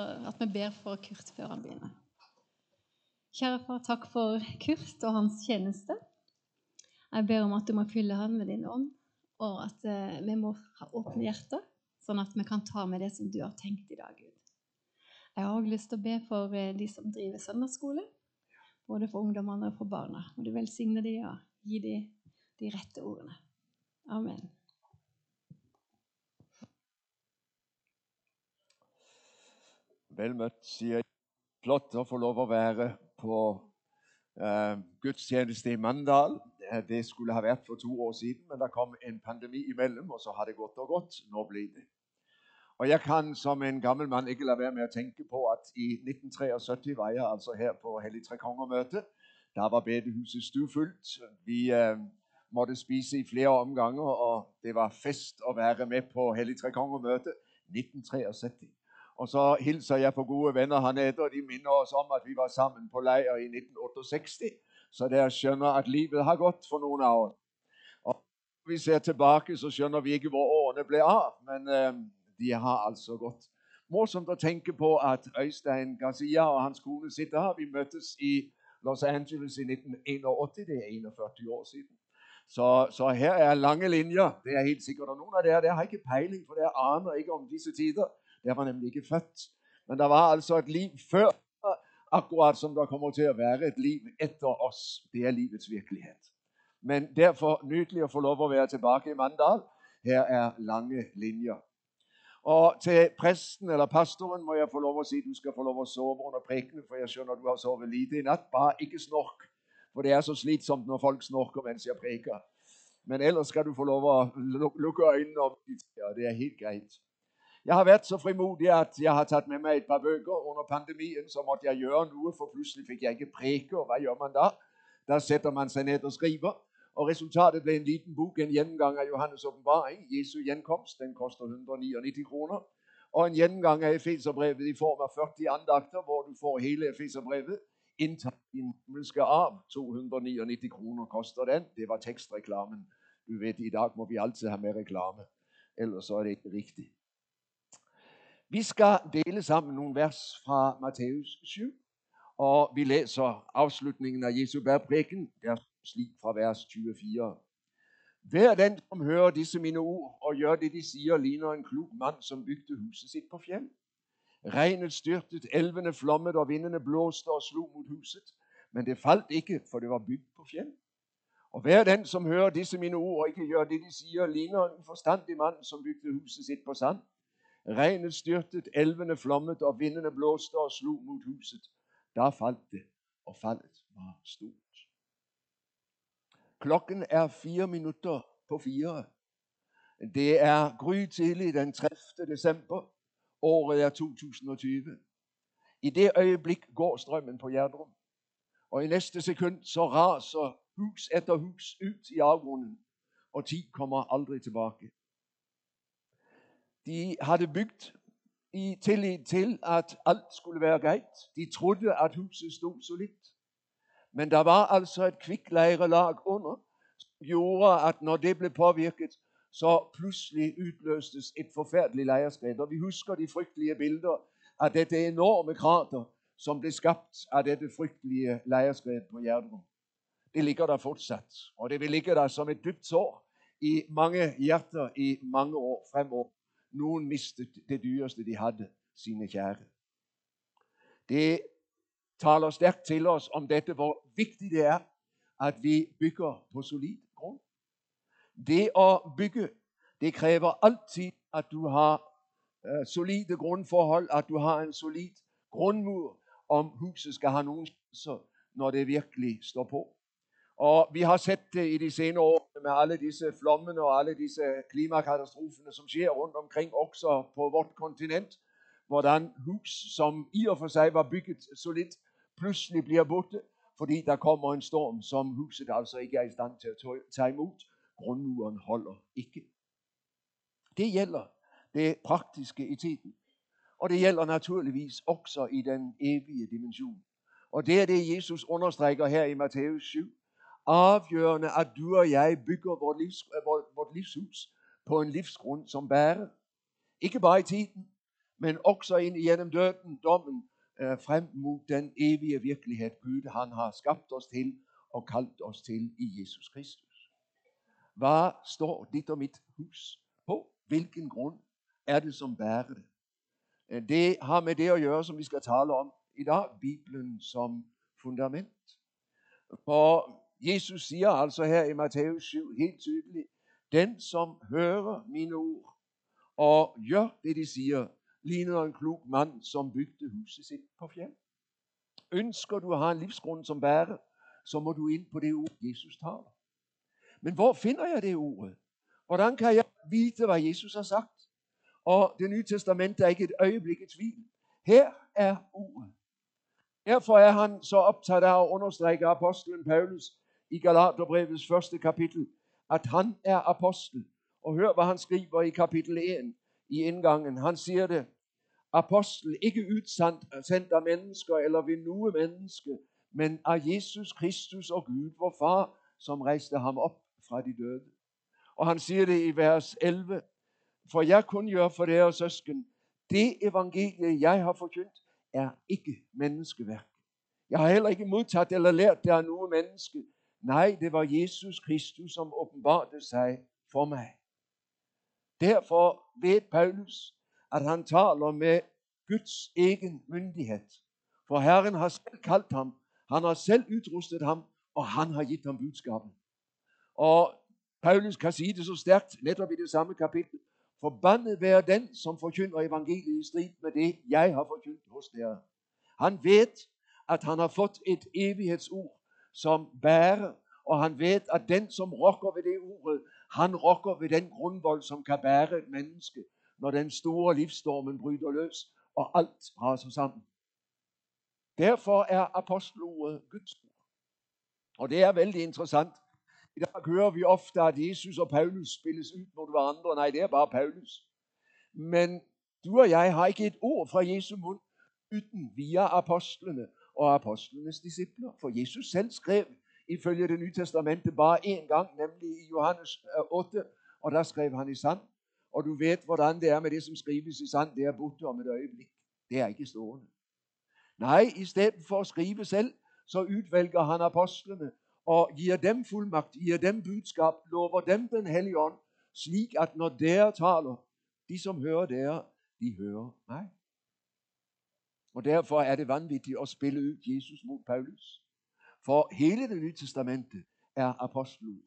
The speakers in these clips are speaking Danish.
at vi ber for Kurt før han begynner. Kjære far, takk for Kurt og hans tjeneste. Jeg ber om at du må fylle han med din ånd, og at eh, vi må ha åpne hjerter, sånn at vi kan ta med det som du har tenkt i dag, Gud. Jeg har òg lyst til å be for eh, de som driver søndagsskole, både for ungdommene og for barna. Må du velsigne dem og gi dem de rette ordene. Amen. Vel møtt, sier jeg. Flott å få lov å være på eh, gudstjeneste i Mandal. Det skulle ha vært for to år siden, men det kom en pandemi imellom, og så har det gått og gått. Nå blir det. Og jeg kan som en gammel mann ikke la være med å tenke på at i 1973 var jeg altså her på Hellig Tre Konger-møtet. Da var bedehuset stuefullt. Vi eh, måtte spise i flere omganger, og det var fest å være med på Hellig Tre Konger-møtet 1973. Og så hilser jeg på gode venner hernede, og de minder os om at vi var sammen på lejr i 1968. Så der skjønner at livet har gått for nogle af oss. Og når vi ser tilbage, så skjønner vi ikke hvor årene blev av, men øh, de har altså gått. Morsomt at tænke på at Øystein Garcia og hans kone sitter her. Vi mødtes i Los Angeles i 1981. Det er 41 år siden. Så, så her er lange linjer. Det er helt sikkert. Og noen av dere, dere har ikke peiling, for dere aner ikke om disse tider. Jeg var nemlig ikke født. Men det var altså et liv før, akkurat som der kommer til at være et liv efter oss. Det er livets virkelighed. Men derfor nydelig at få lov at være tilbage i Mandal. Her er lange linjer. Og til præsten eller pastoren må jeg få lov å si du skal få lov at sove under prekenen, for jeg skjønner du har sovet lite i natt. Bare ikke snork, for det er så slitsomt når folk snorker mens jeg præker. Men ellers skal du få lov at lukke øjnene om dit, Ja, det er helt greit. Jeg har været så frimodig at jeg har taget med mig et par bøger Under pandemien så måtte jeg gøre nu, for pludselig fik jeg ikke prikke, Og hvad gør man da? Der sætter man sig ned og skriver. Og resultatet blev en liten bog, en gennemgang af Johannes' åbenbaring, Jesu genkomst, Den koster 199 kroner. Og en gennemgang af Efeserbrevet i form av 40 andakter, hvor du får hele Efeserbrevet. Inntatt din himmelske arv. 299 kroner koster den. Det var tekstreklamen. Du vet, I dag må vi alltid ha mer reklame. Ellers så er det ikke rigtigt. Vi skal dele sammen nogle vers fra Matteus 7. Og vi leser avslutningen av Jesu bærpreken, der slik fra vers 24. Hver den som hører disse mine ord og gjør det de sier, ligner en klok mann som bygde huset sitt på fjell. Regnet styrtet, elvene flommet, og vindene blåste og slo mot huset. Men det falt ikke, for det var bygget på fjell. Og hver den som hører disse mine ord og ikke gjør det de sier, ligner en uforstandig mann som bygde huset sitt på sand. Regnet styrtet, elvene flommet, og vindene blåste og slog mot huset. Der falt det, og fallet var stort. Klokken er fire minutter på fire. Det er grytidlig den 30. december. Året er 2020. I det øjeblik går strømmen på Gjerdrum. Og i næste sekund så raser hus etter hus ut i afgrunden, Og tid kommer aldrig tilbage. De havde bygget i tillid til at alt skulle være greit. De trodde at huset sto solidt. Men der var altså et kvikleirelag under som gjorde at når det blev påvirket, så pludselig udløstes et forfærdeligt lejerskred. Og vi husker de frygtelige billeder av dette enorme krater som blev skabt av dette frygtelige lejerskred på Gjerdrum. Det ligger der fortsatt, og det vil ligge der som et dybt sår i mange hjerter i mange år fremover. Noen mistet det dyreste de hadde, sine kjære. Det taler sterkt til oss om dette, hvor viktig det er at vi bygger på solid grunn. Det å bygge, det krever alltid at du har eh, solide grunnforhold, at du har en solid grunnmur om huset skal ha noen sjanser når det virkelig står på. Og Vi har sett det i de senere årene med alle disse flommene og alle disse klimakatastrofene som skjer rundt omkring, også på vårt kontinent. Hvordan hus som i og for seg var bygget solidt, plutselig blir borte fordi der kommer en storm som huset altså ikke er i stand til å tage imod. Grunnmuren holder ikke. Det gjelder det praktiske i tiden. Og det gjelder naturligvis også i den evige dimension. Og Det er det Jesus understreker her i Matteus 7 afgørende, at du og jeg bygger vårt, livs, øh, vårt, vårt livshus på en livsgrund, som bærer. Ikke bare i tiden, men også ind igennem døden, dommen, øh, frem mod den evige virkelighed, Gud han har skabt os til og kaldt os til i Jesus Kristus. Hvad står dit og mit hus på? Hvilken grund er det, som bærer det? Øh, det har med det at gøre, som vi skal tale om i dag, Bibelen som fundament. For Jesus siger altså her i Matthæus 7 helt tydeligt, den som hører mine ord og gør det, de siger, ligner en klog mand, som bygde huset sit på fjeld. Ønsker du at have en livsgrund som bærer, så må du ind på det ord, Jesus taler. Men hvor finder jeg det ord? Hvordan kan jeg vide, hvad Jesus har sagt? Og det nye testament er ikke et øjeblik i tvivl. Her er ordet. Derfor er han så optaget af at understrege apostlen Paulus i Galaterbrevets første kapitel, at han er apostel. Og hør, hvad han skriver i kapitel 1 i indgangen. Han siger det, apostel, ikke udsendt af mennesker eller ved nu menneske, men af Jesus Kristus og Gud, vor far, som rejste ham op fra de døde. Og han siger det i vers 11, for jeg kun gør for deres søsken, det evangelie, jeg har forkyndt, er ikke menneskeværk. Jeg har heller ikke modtaget eller lært det af nogen menneske. Nej, det var Jesus Kristus, som åbenbarte sig for mig. Derfor ved Paulus, at han taler med Guds egen myndighed. For Herren har selv kaldt ham, han har selv udrustet ham, og han har givet ham budskaben. Og Paulus kan sige det så stærkt, netop i det samme kapitel. Forbandet være den, som forkynder evangeliet i strid med det, jeg har forkyndt hos jer. Han ved, at han har fået et evighedsord, som bærer, og han ved, at den, som rokker ved det ordet, han rokker ved den grundvold, som kan bære et menneske, når den store livsstormen bryder løs, og alt raser sammen. Derfor er apostelordet Guds ord. Og det er vældig interessant. I dag hører vi ofte, at Jesus og Paulus spilles ud mod hverandre. Nej, det er bare Paulus. Men du og jeg har ikke et ord fra Jesu mund, uden via apostlene og apostlenes discipler. For Jesus selv skrev ifølge det nye testamente bare én gang, nemlig i Johannes øh, 8, og der skrev han i sand. Og du ved, hvordan det er med det, som skrives i sand, det er borte om et øjeblik. Det er ikke stående. Nej, i stedet for at skrive selv, så udvælger han apostlene og giver dem fuldmagt, giver dem budskab, lover dem den hellige ånd, slik at når der taler, de som hører der, de hører mig. Og derfor er det vanvittigt at spille ud Jesus mod Paulus. For hele det nye testamente er apostelord.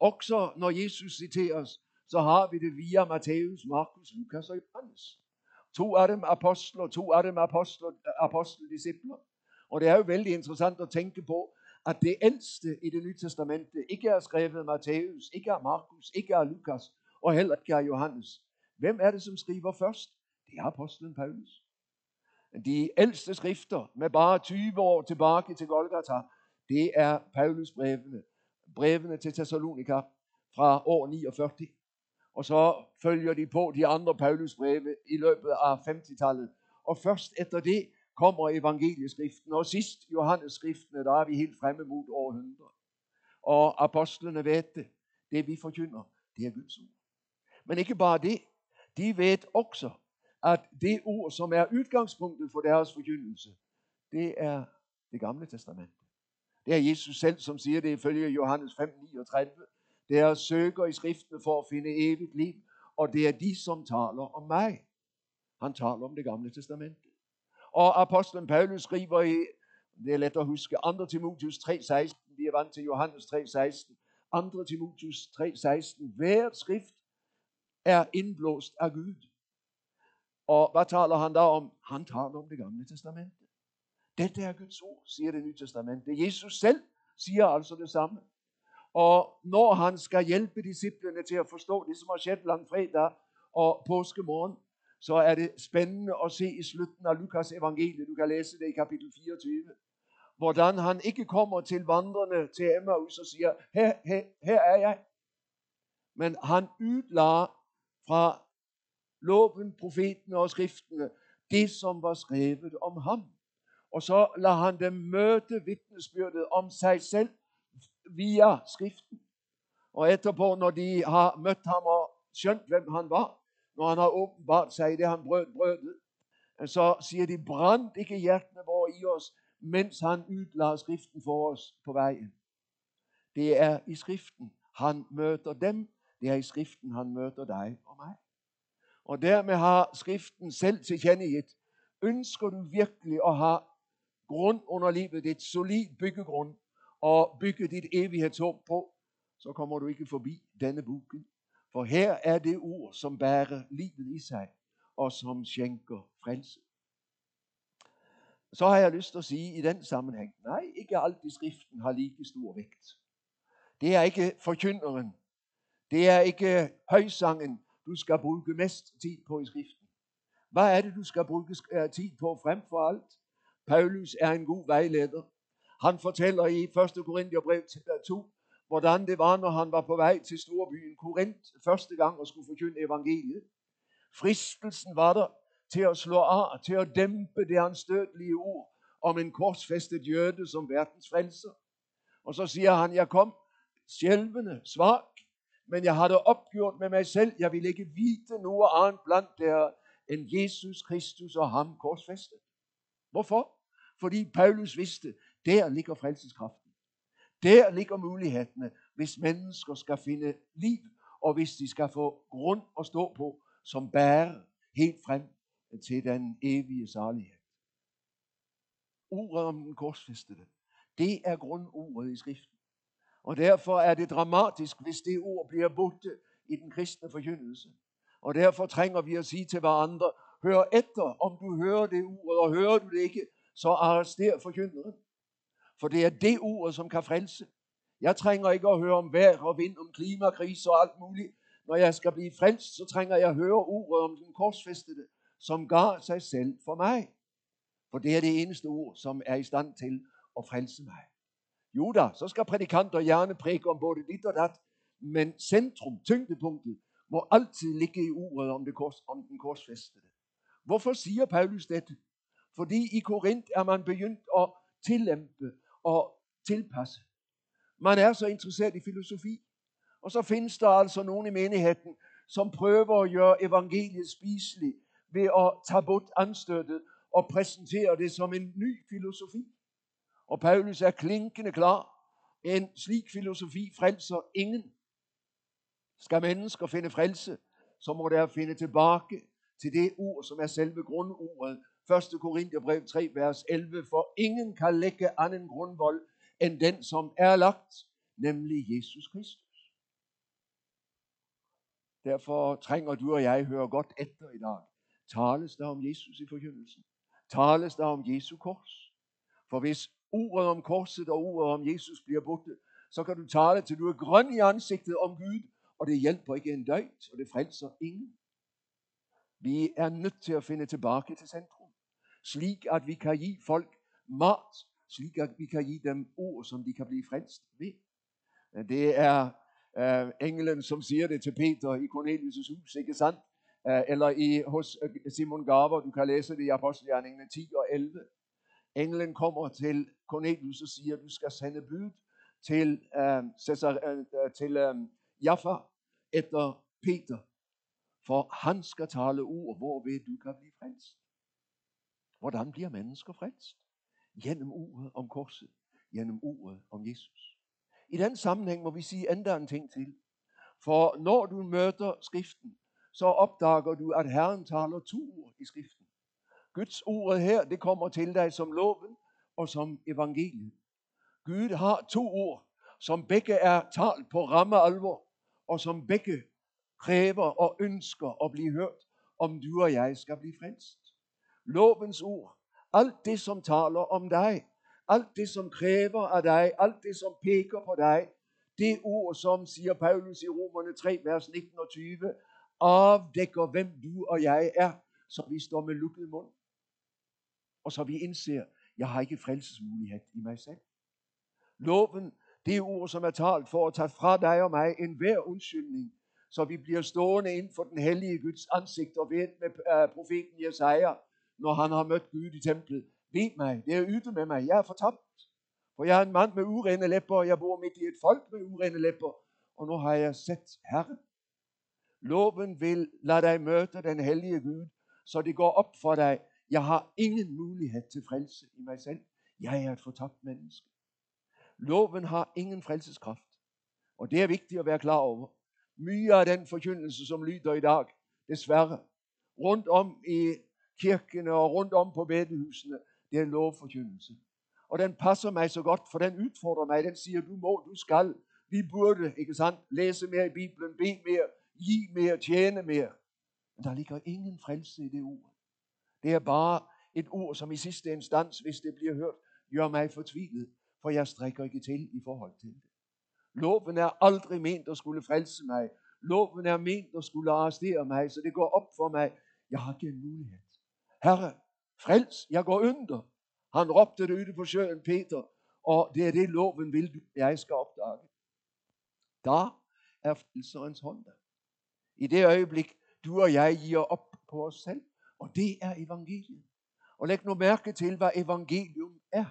Også når Jesus citeres, så har vi det via Matthæus, Markus, Lukas og Johannes. To af dem apostler, to af dem apostler, aposteldiscipler. Og det er jo vældig interessant at tænke på, at det ældste i det nye testamente ikke er skrevet af Matthæus, ikke af Markus, ikke af Lukas, og heller ikke af Johannes. Hvem er det, som skriver først? Det er apostlen Paulus. De ældste skrifter med bare 20 år tilbage til Golgata, det er Paulus brevene. Brevene til Thessalonika fra år 49. Og så følger de på de andre Paulus breve i løbet af 50-tallet. Og først efter det kommer evangelieskriften, og sidst Johannes skriftene, der er vi helt fremme mod århundrede. Og apostlene ved det. Det vi forkynder, det er Guds ord. Men ikke bare det. De ved også, at det ord, som er udgangspunktet for deres forkyndelse, det er det gamle testamente. Det er Jesus selv, som siger det ifølge Johannes 5, 39. Det er søger i skriftene for at finde evigt liv, og det er de, som taler om mig. Han taler om det gamle testamente. Og apostlen Paulus skriver i, det er let at huske, 2. Timotheus 3.16, vi er vant til Johannes 3.16, 2. Timotheus 3.16, hver skrift er indblåst af Gud. Og hvad taler han der om? Han taler om det gamle testamente. Dette er Guds ord, siger det nye testamente. Jesus selv siger altså det samme. Og når han skal hjælpe disciplene til at forstå det, som har skett langfredag og påskemorgen, så er det spændende at se i slutten af Lukas evangeliet, du kan læse det i kapitel 24, hvordan han ikke kommer til vandrene til Emmaus og siger, her, her, her er jeg. Men han udlader fra loven, profeten og skriftene det, som var skrevet om ham. Og så lader han dem møte vidnesbyrdet om sig selv via skriften. Og etterpå, når de har mødt ham og skjønt, hvem han var, når han har åbenbart sig i det, han brød brødet, så siger de, brand ikke hjertene vor i os, mens han udlader skriften for os på vejen. Det er i skriften, han møter dem. Det er i skriften, han møter dig og mig. Og dermed har skriften selv tilkendegivet, ønsker du virkelig at have grund under livet, et solid byggegrund, og bygge dit evighedshåb på, så kommer du ikke forbi denne boken. For her er det ord, som bærer livet i sig, og som skænker frelse. Så har jeg lyst til at sige i den sammenhæng, nej, ikke alt i skriften har lige stor vægt. Det er ikke forkynderen. Det er ikke højsangen, du skal bruge mest tid på i skriften. Hvad er det, du skal bruge øh, tid på frem for alt? Paulus er en god vejleder. Han fortæller i 1. Korintherbrev 2, øh, hvordan det var, når han var på vej til storbyen Korinth første gang og skulle forkynde evangeliet. Fristelsen var der til at slå af, til at dæmpe det anstødelige ord om en korsfæstet jøde som verdens frelser. Og så siger han, jeg kom sjælvende, svag, men jeg havde opgjort med mig selv, jeg vil ikke vide noget andet blandt der end Jesus Kristus og ham korsfæstet. Hvorfor? Fordi Paulus vidste, der ligger frelseskraften. Der ligger mulighederne, hvis mennesker skal finde liv, og hvis de skal få grund at stå på, som bærer helt frem til den evige salighed. Ordet om den korsfæstede, det er grundordet i skriften. Og derfor er det dramatisk, hvis det ord bliver borte i den kristne forkyndelse. Og derfor trænger vi at sige til hverandre, hør efter, om du hører det ord, og hører du det ikke, så arrester forkynderen. For det er det ord, som kan frelse. Jeg trænger ikke at høre om vejr og vind, om klimakrise og alt muligt. Når jeg skal blive frelst, så trænger jeg at høre ordet om den korsfæstede, som gav sig selv for mig. For det er det eneste ord, som er i stand til at frelse mig. Jo da, så skal prædikanter gerne præke om både dit og dat, men centrum, tyngdepunktet, må altid ligge i uret om, det kors, om den korsfæstede. Hvorfor siger Paulus dette? Fordi i Korinth er man begyndt at tillæmpe og tilpasse. Man er så interesseret i filosofi. Og så findes der altså nogen i menigheden, som prøver at gøre evangeliet spiseligt ved at tage bort anstøttet og præsentere det som en ny filosofi. Og Paulus er klinkende klar. En slik filosofi frelser ingen. Skal mennesker finde frelse, så må der finde tilbage til det ord, som er selve grundordet. 1. Korintherbrev 3, vers 11. For ingen kan lægge anden grundvold end den, som er lagt, nemlig Jesus Kristus. Derfor trænger du og jeg høre godt efter i dag. Tales der om Jesus i forkyndelsen? Tales der om Jesu kors? For hvis ordet om korset og ordet om Jesus bliver borte, så kan du tale til du er grøn i ansigtet om Gud, og det hjælper ikke en døjt, og det frelser ingen. Vi er nødt til at finde tilbage til centrum, slik at vi kan give folk mat, slik at vi kan give dem ord, som de kan blive frelst ved. Det er uh, englen, som siger det til Peter i Cornelius' hus, ikke sandt? Uh, eller i, hos øh, Simon Gaver, du kan læse det i Apostelgjerningene 10 og 11. Englen kommer til Cornelius og siger, du skal sende bud til, øh, Cesar, øh, øh, til øh, Jaffa efter Peter, for han skal tale ord, hvorved du kan blive frelst. Hvordan bliver mennesker frelst? Gennem ordet om korset, gennem ordet om Jesus. I den sammenhæng må vi sige endda en ting til. For når du møder skriften, så opdager du, at Herren taler to ord i skriften. Guds ord her, det kommer til dig som loven og som evangeliet. Gud har to ord, som begge er talt på ramme alvor, og som begge kræver og ønsker at blive hørt, om du og jeg skal blive frelst. Lovens ord, alt det som taler om dig, alt det som kræver af dig, alt det som peker på dig, det ord, som siger Paulus i Romerne 3, vers 19 og 20, afdækker, hvem du og jeg er, så vi står med lukket mund. Og så vi indser, jeg har ikke frelsesmulighed i mig selv. Loven, det ord, som er talt for at tage fra dig og mig en hver undskyldning, så vi bliver stående inden for den hellige Guds ansigt og ved med uh, profeten Jesaja, når han har mødt Gud i templet. Ved mig, det er yde med mig, jeg er fortabt. For jeg er en mand med urene læpper, og jeg bor midt i et folk med urene læpper, og nu har jeg set Herren. Loven vil lade dig møde den hellige Gud, så det går op for dig, jeg har ingen mulighed til frelse i mig selv. Jeg er et fortabt menneske. Loven har ingen frelseskraft. Og det er vigtigt at være klar over. Mye af den forkyndelse, som lyder i dag, desværre, rundt om i kirkene og rundt om på bedehusene, det er lovforkyndelse. Og den passer mig så godt, for den udfordrer mig. Den siger, du må, du skal. Vi burde, ikke sandt, læse mere i Bibelen, bede mere, give mere, tjene mere. Men der ligger ingen frelse i det ord. Det er bare et ord, som i sidste instans, hvis det bliver hørt, gør mig fortvilet, for jeg strækker ikke til i forhold til det. Loven er aldrig ment at skulle frelse mig. Loven er ment at skulle arrestere mig, så det går op for mig. Jeg har ikke en mulighed. Herre, frels, jeg går under. Han råbte det ude på søen, Peter, og det er det, loven vil, jeg skal opdage. Der er frelserens hånd der. I det øjeblik, du og jeg giver op på os selv, og det er evangeliet. Og læg nu mærke til, hvad evangelium er.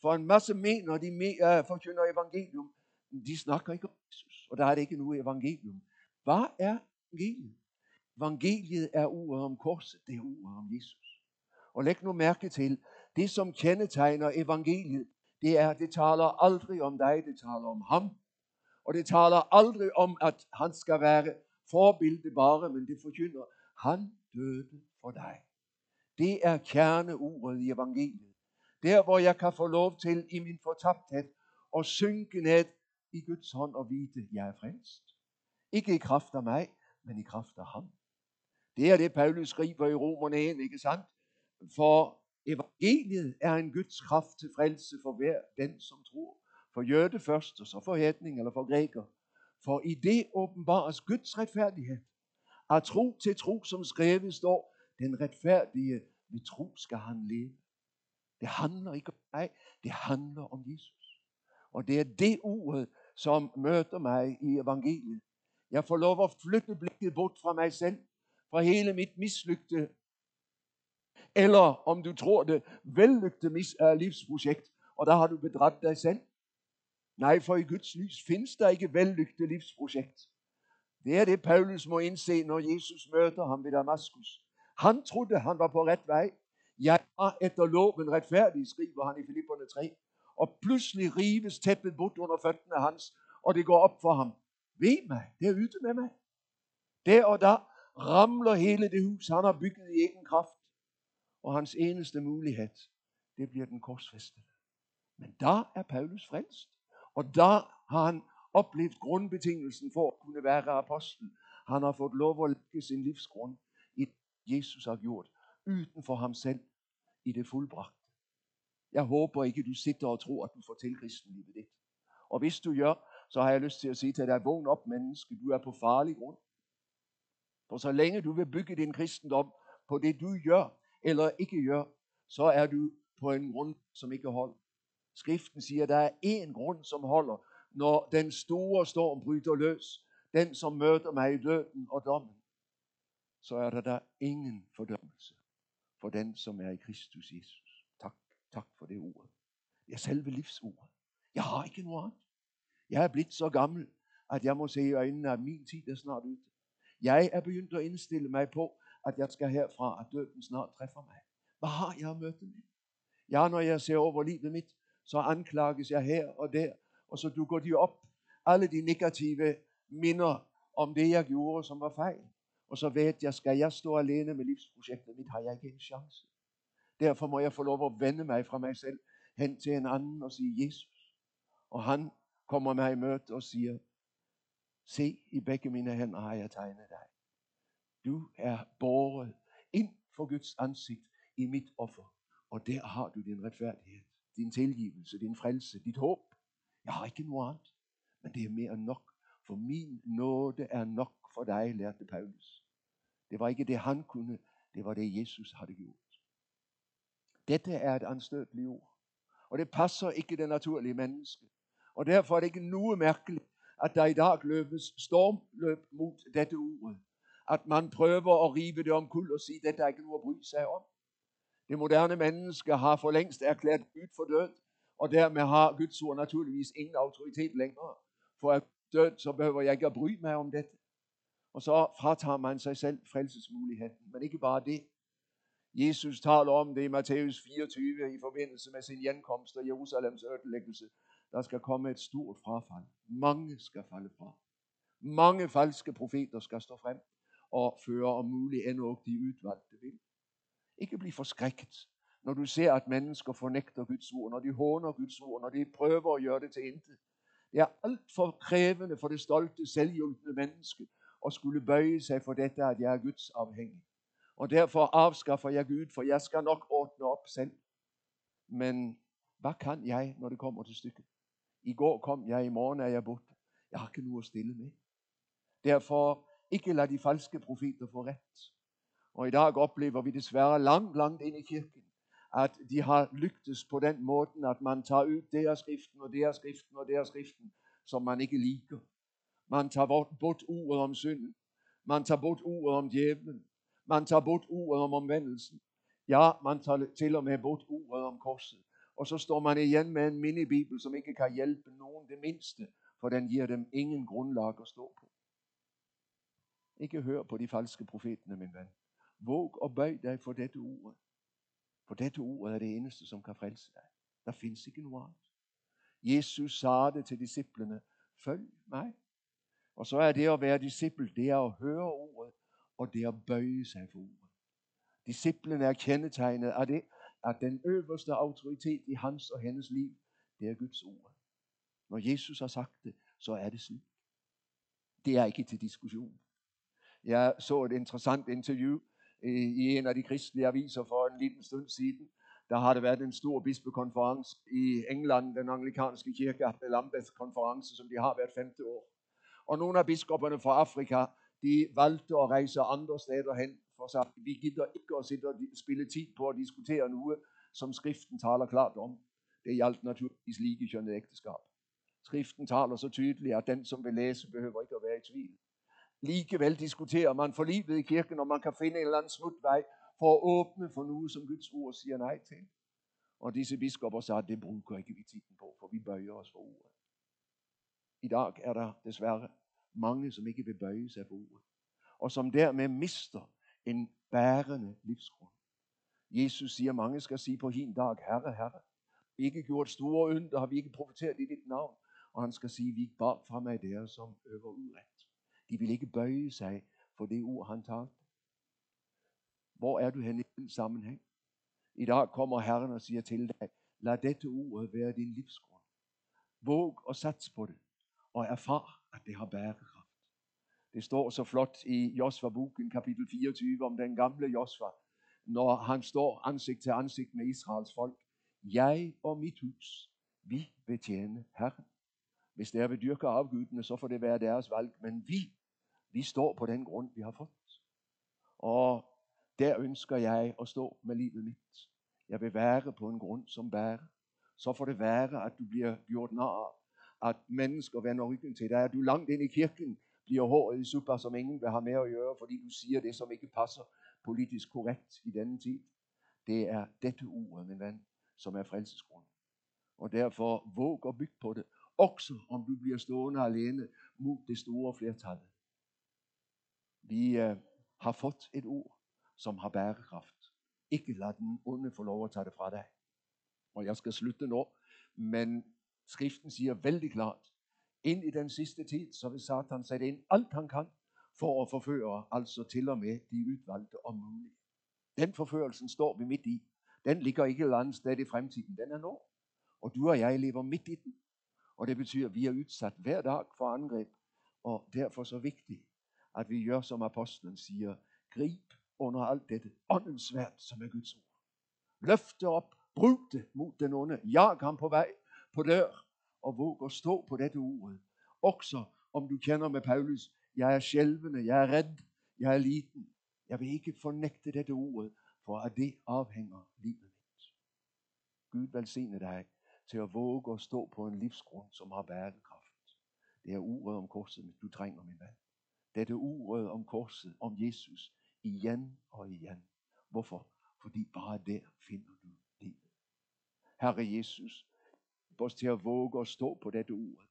For en masse mener, de uh, forkynder evangelium, de snakker ikke om Jesus, og der er det ikke noget evangelium. Hvad er evangeliet? Evangeliet er ordet om korset, det er ordet om Jesus. Og læg nu mærke til, det som kendetegner evangeliet, det er, det taler aldrig om dig, det taler om ham. Og det taler aldrig om, at han skal være forbilde bare, men det forkynder, han døde for dig. Det er kerneuret i evangeliet. Der, hvor jeg kan få lov til i min fortabthed og synke ned i Guds hånd og vide, jeg er frelst. Ikke i kraft af mig, men i kraft af ham. Det er det, Paulus skriver i Romerne 1, ikke sandt? For evangeliet er en Guds kraft til frelse for hver den, som tror. For jøde først, og så for hætning eller for græker. For i det åbenbares Guds retfærdighed. At tro til tro, som skrevet står, den retfærdige ved tro skal han leve. Det handler ikke om mig, det handler om Jesus. Og det er det ordet, som møder mig i evangeliet. Jeg får lov at flytte blikket bort fra mig selv, fra hele mit mislykte, eller om du tror det, vellygte uh, øh, livsprojekt, og der har du bedragt dig selv. Nej, for i Guds lys findes der ikke vellykte livsprojekt. Det er det, Paulus må indse, når Jesus møder ham ved Damaskus. Han trodde, han var på ret vej. Jeg er efter loven retfærdig, skriver han i Filipperne 3. Og pludselig rives tæppet bort under fødderne hans, og det går op for ham. Ved mig, det er ute med mig. Der og der ramler hele det hus, han har bygget i egen kraft. Og hans eneste mulighed, det bliver den korsfæstede. Men der er Paulus frelst. Og der har han oplevet grundbetingelsen for at kunne være apostel. Han har fået lov at lægge sin livsgrund Jesus har gjort, uden for ham selv, i det fuldbragte. Jeg håber ikke, du sitter og tror, at du får til kristenlivet dit. Og hvis du gør, så har jeg lyst til at sige til dig, vågn op menneske, du er på farlig grund. For så længe du vil bygge din kristendom på det, du gør eller ikke gør, så er du på en grund, som ikke holder. Skriften siger, at der er én grund, som holder, når den store storm bryder løs. Den, som møder mig i døden og dommen. Så er der der ingen fordømmelse for den, som er i Kristus Jesus. Tak, tak for det ord. Det er selve livsordet. Jeg har ikke noget andet. Jeg er blevet så gammel, at jeg må se i øjnene, at min tid er snart ute. Jeg er begyndt at indstille mig på, at jeg skal herfra, at døden snart træffer mig. Hvad har jeg at møde med? Ja, når jeg ser over livet mit, så anklages jeg her og der, og så dukker de op. Alle de negative minder om det, jeg gjorde, som var fejl. Og så ved jeg, skal jeg stå alene med livsprojektet mit, har jeg ikke en chance. Derfor må jeg få lov at vende mig fra mig selv hen til en anden og sige Jesus. Og han kommer mig i møde og siger, se i begge mine hænder har jeg tegnet dig. Du er båret ind for Guds ansigt i mit offer. Og der har du din retfærdighed, din tilgivelse, din frelse, dit håb. Jeg har ikke noget andet, men det er mere end nok. For min nåde er nok for dig, lærte Paulus. Det var ikke det, han kunne, det var det, Jesus havde gjort. Dette er et anstødeligt ord. Og det passer ikke det naturlige menneske. Og derfor er det ikke noget mærkeligt, at der i dag løbes stormløb mod dette ord. At man prøver at rive det om kul og sige, at dette er ikke noget at bry sig om. Det moderne menneske har for længst erklæret Gud for død, og dermed har Guds ord naturligvis ingen autoritet længere. For at død, så behøver jeg ikke at bry mig om dette. Og så fratager man sig selv frelsesmuligheden. Men ikke bare det. Jesus taler om det i Matthæus 24 i forbindelse med sin hjemkomst og Jerusalems ødelæggelse. Der skal komme et stort frafald. Mange skal falde fra. Mange falske profeter skal stå frem og føre om muligt endnu de udvalgte vil. Ikke blive forskrækket, når du ser, at mennesker fornægter Guds ord, når de håner Guds ord, når de prøver at gøre det til intet. Det er alt for krævende for det stolte, selvhjulpende menneske og skulle bøje sig for dette, at jeg er Guds afhængig. Og derfor afskaffer jeg Gud, for jeg skal nok ordne op selv. Men hvad kan jeg, når det kommer til stykket? I går kom jeg, i morgen er jeg borte. Jeg har ikke noget at stille med. Derfor ikke lad de falske profeter få ret. Og i dag oplever vi desværre langt, langt ind i kirken, at de har lyktes på den måten, at man tager ud deres skriften, og deres skriften, og deres skriften, som man ikke liker. Man tager bort, bort ordet om synden. Man tager bort ordet om djævlen. Man tager bort ordet om omvendelsen. Ja, man tager til og med bort ordet om korset. Og så står man igen med en minibibel, som ikke kan hjælpe nogen det mindste, for den giver dem ingen grundlag at stå på. Ikke hør på de falske profeterne, min ven. Våg og bøj dig for dette ord. For dette ord er det eneste, som kan frelse dig. Der findes ikke noget andet. Jesus sagde det til disciplene. Følg mig. Og så er det at være disciple, det er at høre ordet, og det er at bøje sig for ordet. Disciplen er kendetegnet af det, at den øverste autoritet i hans og hendes liv, det er Guds ord. Når Jesus har sagt det, så er det sådan. Det er ikke til diskussion. Jeg så et interessant interview øh, i en af de kristelige aviser for en liten stund siden. Der har det været en stor bispekonference i England, den anglikanske kirke, den Lambeth-konference, som de har hvert femte år. Og nogle af biskopperne fra Afrika, de valgte at rejse andre steder hen, for sig. Vi gider ikke at sidde og spille tid på at diskutere noget, som skriften taler klart om. Det hjalp naturligvis ligekjønnet ægteskab. Skriften taler så tydeligt, at den, som vil læse, behøver ikke at være i tvivl. Likevel diskuterer man for livet i kirken, om man kan finde en eller anden smutvej for at åbne for noget, som Guds ord siger nej til. Og disse biskopper sagde, at det bruger ikke vi tiden på, for vi bøjer os for ordet. I dag er der desværre mange, som ikke vil bøje sig for ordet. Og som dermed mister en bærende livsgrund. Jesus siger, at mange skal sige på hin dag, Herre, Herre, vi har ikke gjort store ynder, har vi ikke profiteret i dit navn. Og han skal sige, vi ikke bare fra mig der, som øver uret. De vil ikke bøje sig for det ord, han talte. Hvor er du hen i den sammenhæng? I dag kommer Herren og siger til dig, lad dette ord være din livsgrund. Våg og sats på det, og erfar, at det har bærekraft. Det står så flot i Josva-boken, kapitel 24, om den gamle Josva, når han står ansigt til ansigt med Israels folk. Jeg og mit hus, vi vil tjene Herren. Hvis der vil dyrke afgudene, så får det være deres valg. Men vi, vi står på den grund, vi har fået. Og der ønsker jeg at stå med livet mit. Jeg vil være på en grund, som bærer. Så får det være, at du bliver gjort nar at mennesker vender ryggen til dig. At du langt ind i kirken bliver håret i super, som ingen vil have med at gøre, fordi du siger det, som ikke passer politisk korrekt i denne tid. Det er dette ord, min ven, som er frelsesgrund. Og derfor våg at bygge på det, også om du bliver stående alene mod det store flertal. Vi øh, har fået et ord, som har bærekraft. Ikke lad den onde få lov at tage det fra dig. Og jeg skal slutte nu, men skriften siger vældig klart, ind i den sidste tid, så vil Satan sætte ind alt han kan for at forføre, altså til og med de udvalgte om muligt. Den forførelsen står vi midt i. Den ligger ikke et eller andet sted i fremtiden. Den er nå. Og du og jeg lever midt i den. Og det betyder, at vi er udsat hver dag for angreb. Og derfor så vigtigt, at vi gør, som apostlen siger, grib under alt dette åndens svært, som er Guds ord. Løfte op, brug det mod den onde, jag ham på vej, på dør, og våg at stå på dette ordet. Også om du kender med Paulus, jeg er skælvende, jeg er redd, jeg er liten. Jeg vil ikke fornægte dette ordet, for at det afhænger livet mit. Gud velsigne dig til at våge at stå på en livsgrund, som har bærekraft. Det er ordet om korset, du trænger, min ven. Dette ordet om korset, om Jesus, igen og igen. Hvorfor? Fordi bare der finder du livet. Herre Jesus, os til at våge at stå på dette ord.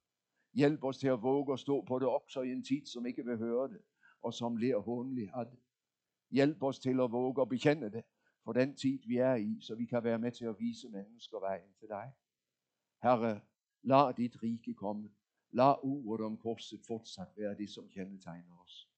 Hjælp os til at våge at stå på det også i en tid, som ikke vil høre det. og som ler af ad. Hjælp os til at våge at bekende det for den tid, vi er i, så vi kan være med til at vise mennesker vejen til dig. Herre, lad dit rike komme. Lad ordet om korset fortsat være det, som kendetegner os.